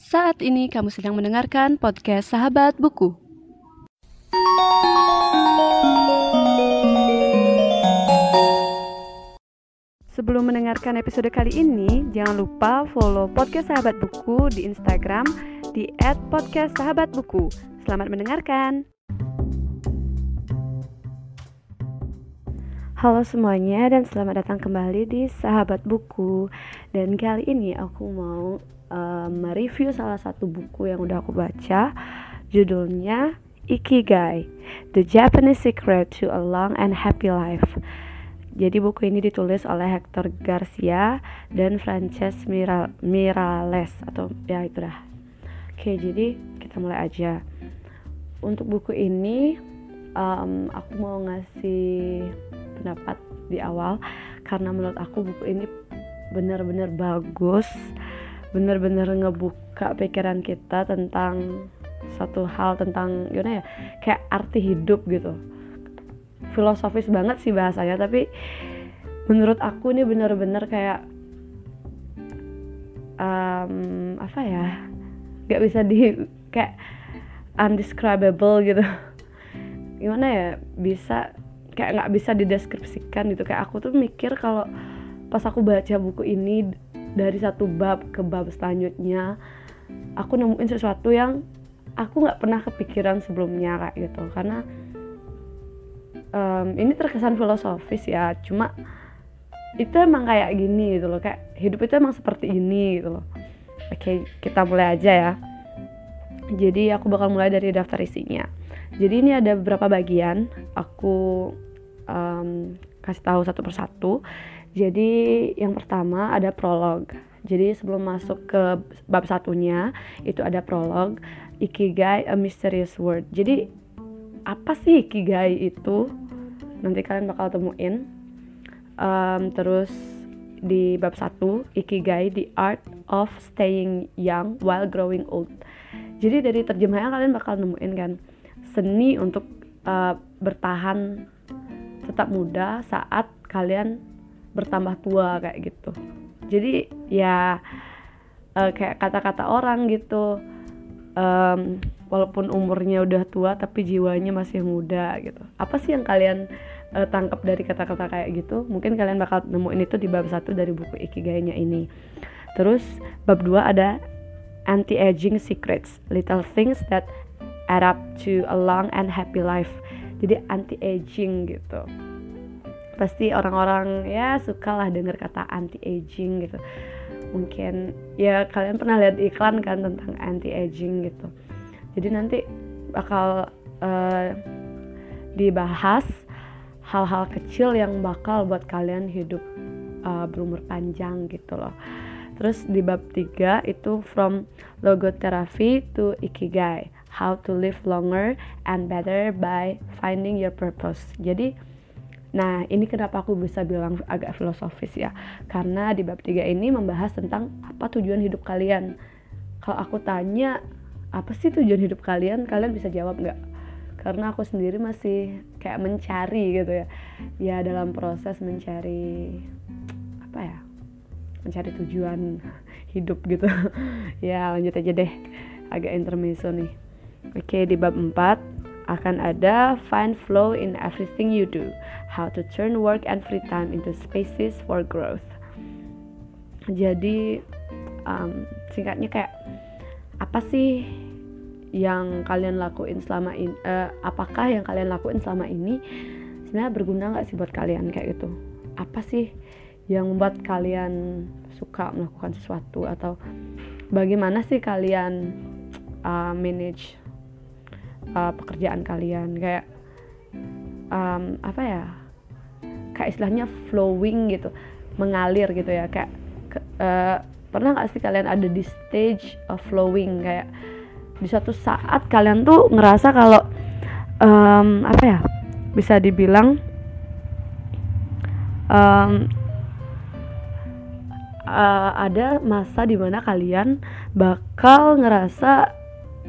Saat ini kamu sedang mendengarkan podcast Sahabat Buku. Sebelum mendengarkan episode kali ini, jangan lupa follow podcast Sahabat Buku di Instagram di @podcastsahabatbuku. Selamat mendengarkan. Halo semuanya dan selamat datang kembali di Sahabat Buku. Dan kali ini aku mau uh, mereview salah satu buku yang udah aku baca. Judulnya Ikigai: The Japanese Secret to a Long and Happy Life. Jadi buku ini ditulis oleh Hector Garcia dan Frances Miral Mirales atau ya itu dah. Oke, jadi kita mulai aja. Untuk buku ini um, aku mau ngasih pendapat di awal karena menurut aku buku ini benar-benar bagus, benar-benar ngebuka pikiran kita tentang satu hal tentang gimana ya kayak arti hidup gitu. Filosofis banget sih bahasanya tapi menurut aku ini bener-bener kayak um, apa ya nggak bisa di kayak undescribable gitu. Gimana ya bisa kayak nggak bisa dideskripsikan gitu. Kayak aku tuh mikir kalau pas aku baca buku ini dari satu bab ke bab selanjutnya aku nemuin sesuatu yang aku nggak pernah kepikiran sebelumnya kayak gitu. Karena um, ini terkesan filosofis ya cuma itu emang kayak gini gitu loh kayak hidup itu emang seperti ini gitu loh. Oke kita mulai aja ya. Jadi aku bakal mulai dari daftar isinya. Jadi ini ada beberapa bagian. Aku um, kasih tahu satu persatu jadi yang pertama ada prolog. Jadi sebelum masuk ke bab satunya itu ada prolog Ikigai a mysterious word. Jadi apa sih ikigai itu? Nanti kalian bakal temuin. Um, terus di bab 1 ikigai the art of staying young while growing old. Jadi dari terjemahannya kalian bakal nemuin kan seni untuk uh, bertahan tetap muda saat kalian bertambah tua kayak gitu. Jadi ya uh, kayak kata-kata orang gitu um, walaupun umurnya udah tua tapi jiwanya masih muda gitu. Apa sih yang kalian uh, tangkap dari kata-kata kayak gitu? Mungkin kalian bakal nemuin itu di bab satu dari buku Ikigainya ini. Terus bab 2 ada anti-aging secrets little things that add up to a long and happy life. Jadi anti-aging gitu pasti orang-orang ya suka lah denger kata anti-aging gitu. Mungkin ya kalian pernah lihat iklan kan tentang anti aging gitu. Jadi nanti bakal uh, dibahas hal-hal kecil yang bakal buat kalian hidup uh, berumur panjang gitu loh. Terus di bab 3 itu from logotherapy to ikigai how to live longer and better by finding your purpose. Jadi Nah, ini kenapa aku bisa bilang agak filosofis ya. Karena di bab 3 ini membahas tentang apa tujuan hidup kalian. Kalau aku tanya, apa sih tujuan hidup kalian? Kalian bisa jawab nggak? Karena aku sendiri masih kayak mencari gitu ya. Ya dalam proses mencari apa ya? Mencari tujuan hidup gitu. ya lanjut aja deh. Agak intermezzo nih. Oke, di bab 4 akan ada find flow in everything you do, how to turn work and free time into spaces for growth. Jadi um, singkatnya kayak apa sih yang kalian lakuin selama ini? Uh, apakah yang kalian lakuin selama ini sebenarnya berguna nggak sih buat kalian kayak gitu? Apa sih yang membuat kalian suka melakukan sesuatu atau bagaimana sih kalian uh, manage uh, pekerjaan kalian kayak um, apa ya kayak istilahnya flowing gitu mengalir gitu ya kayak uh, pernah nggak sih kalian ada di stage of flowing? Kayak di suatu saat kalian tuh ngerasa kalau um, apa ya bisa dibilang um, uh, ada masa di mana kalian bakal ngerasa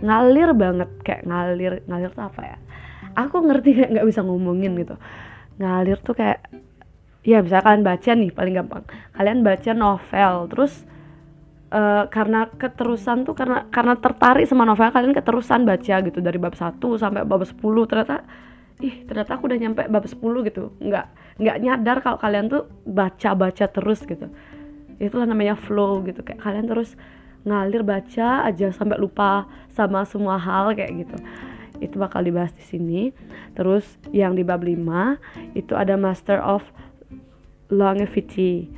ngalir banget kayak ngalir ngalir tuh apa ya aku ngerti kayak nggak bisa ngomongin gitu. Ngalir tuh kayak ya bisa kalian baca nih paling gampang. Kalian baca novel terus uh, karena keterusan tuh karena karena tertarik sama novel kalian keterusan baca gitu dari bab 1 sampai bab 10 ternyata ih ternyata aku udah nyampe bab 10 gitu. Nggak nggak nyadar kalau kalian tuh baca baca terus gitu. Itulah namanya flow gitu. Kayak kalian terus ngalir baca aja sampai lupa sama semua hal kayak gitu itu bakal dibahas di sini terus yang di bab 5 itu ada master of longevity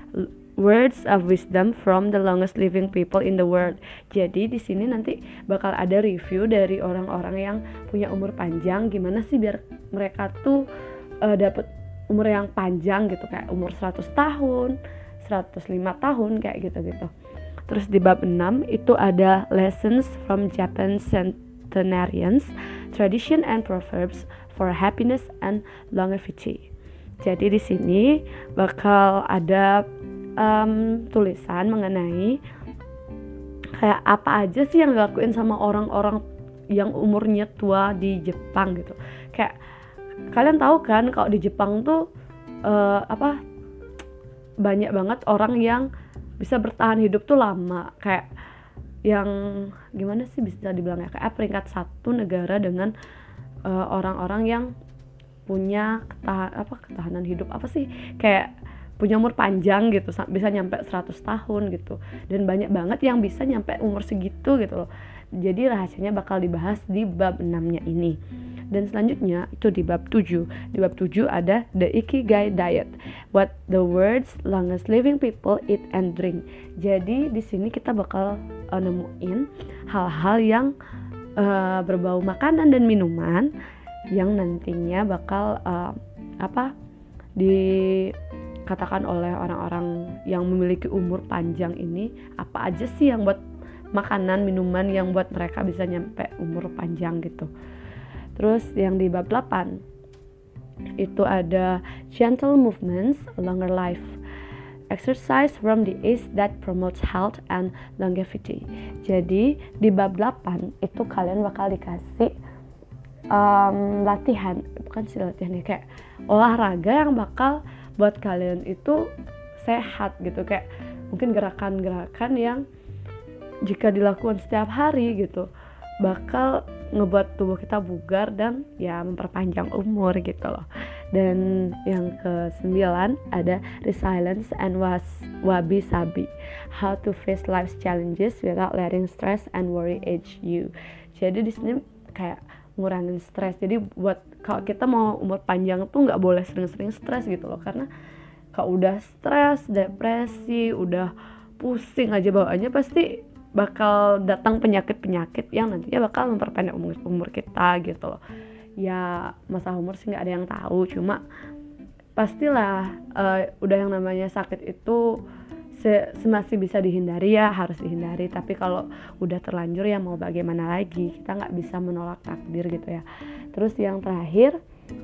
words of wisdom from the longest living people in the world. Jadi di sini nanti bakal ada review dari orang-orang yang punya umur panjang gimana sih biar mereka tuh uh, dapat umur yang panjang gitu kayak umur 100 tahun, 105 tahun kayak gitu-gitu. Terus di bab 6 itu ada lessons from Japan centenarians, tradition and proverbs for happiness and longevity. Jadi di sini bakal ada um, tulisan mengenai kayak apa aja sih yang dilakuin sama orang-orang yang umurnya tua di Jepang gitu kayak kalian tahu kan kalau di Jepang tuh uh, apa banyak banget orang yang bisa bertahan hidup tuh lama kayak yang gimana sih bisa dibilang ya kayak peringkat satu negara dengan eh, orang-orang uh, yang punya ketahan apa ketahanan hidup. Apa sih? Kayak punya umur panjang gitu bisa nyampe 100 tahun gitu. Dan banyak banget yang bisa nyampe umur segitu gitu loh. Jadi rahasianya bakal dibahas di bab 6 nya ini dan selanjutnya itu di bab 7 di bab 7 ada the ikigai diet. What the words longest living people eat and drink. Jadi di sini kita bakal uh, nemuin hal-hal yang uh, berbau makanan dan minuman yang nantinya bakal uh, apa di katakan oleh orang-orang yang memiliki umur panjang ini apa aja sih yang buat makanan minuman yang buat mereka bisa nyampe umur panjang gitu terus yang di bab 8 itu ada gentle movements longer life. Exercise from the age that promotes health and longevity. Jadi di bab 8 itu kalian bakal dikasih um, latihan. Bukan sih latihan ya kayak olahraga yang bakal buat kalian itu sehat gitu. Kayak mungkin gerakan-gerakan yang jika dilakukan setiap hari gitu bakal ngebuat tubuh kita bugar dan ya memperpanjang umur gitu loh. Dan yang ke sembilan ada resilience and was wabi sabi. How to face life's challenges without letting stress and worry age you. Jadi di sini kayak ngurangin stres jadi buat kalau kita mau umur panjang tuh nggak boleh sering-sering stres gitu loh. Karena kalau udah stres depresi udah pusing aja bawaannya pasti bakal datang penyakit-penyakit yang nantinya bakal memperpendek umur umur kita gitu loh. Ya masa umur sih nggak ada yang tahu cuma pastilah uh, udah yang namanya sakit itu se semasih bisa dihindari ya harus dihindari. Tapi kalau udah terlanjur ya mau bagaimana lagi? Kita nggak bisa menolak takdir gitu ya. Terus yang terakhir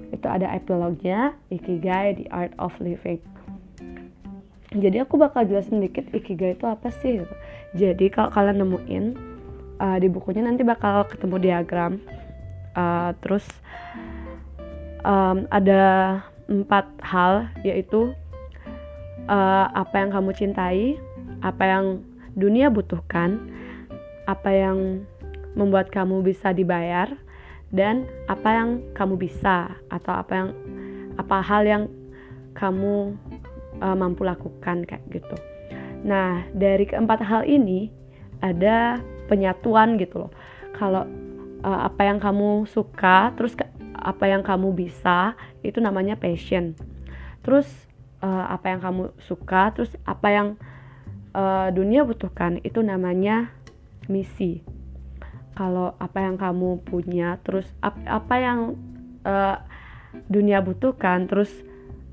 itu ada epilognya Ikigai The Art of Living jadi aku bakal jelasin dikit Ikigai itu apa sih gitu. jadi kalau kalian nemuin uh, di bukunya nanti bakal ketemu diagram uh, terus um, ada empat hal yaitu uh, apa yang kamu cintai, apa yang dunia butuhkan, apa yang membuat kamu bisa dibayar, dan apa yang kamu bisa atau apa yang apa hal yang kamu uh, mampu lakukan kayak gitu. Nah, dari keempat hal ini ada penyatuan gitu loh. Kalau uh, apa yang kamu suka, terus apa yang kamu bisa, itu namanya passion. Terus uh, apa yang kamu suka terus apa yang uh, dunia butuhkan itu namanya misi kalau apa yang kamu punya terus ap, apa yang uh, dunia butuhkan terus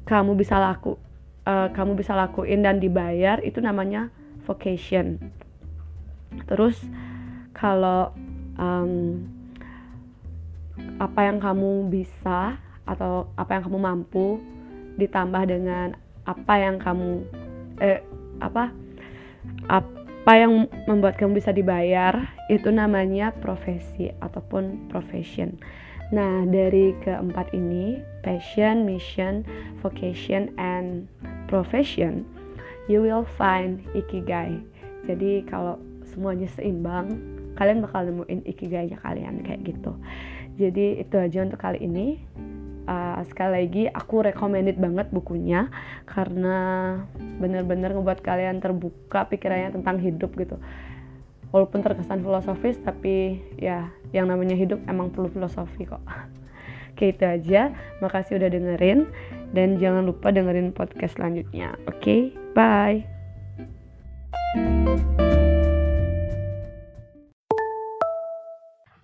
kamu bisa laku uh, kamu bisa lakuin dan dibayar itu namanya vocation terus kalau um, apa yang kamu bisa atau apa yang kamu mampu ditambah dengan apa yang kamu eh apa apa yang membuat kamu bisa dibayar itu namanya profesi ataupun profession. Nah, dari keempat ini, passion, mission, vocation, and profession, you will find ikigai. jadi kalau semuanya seimbang kalian bakal nemuin ikigainya kalian kayak gitu. Jadi itu aja untuk kali ini. Uh, sekali lagi aku recommended banget bukunya karena bener-bener ngebuat kalian terbuka pikirannya tentang hidup gitu walaupun terkesan filosofis tapi ya yang namanya hidup emang perlu filosofi kok Oke itu aja, makasih udah dengerin dan jangan lupa dengerin podcast selanjutnya. Oke, bye.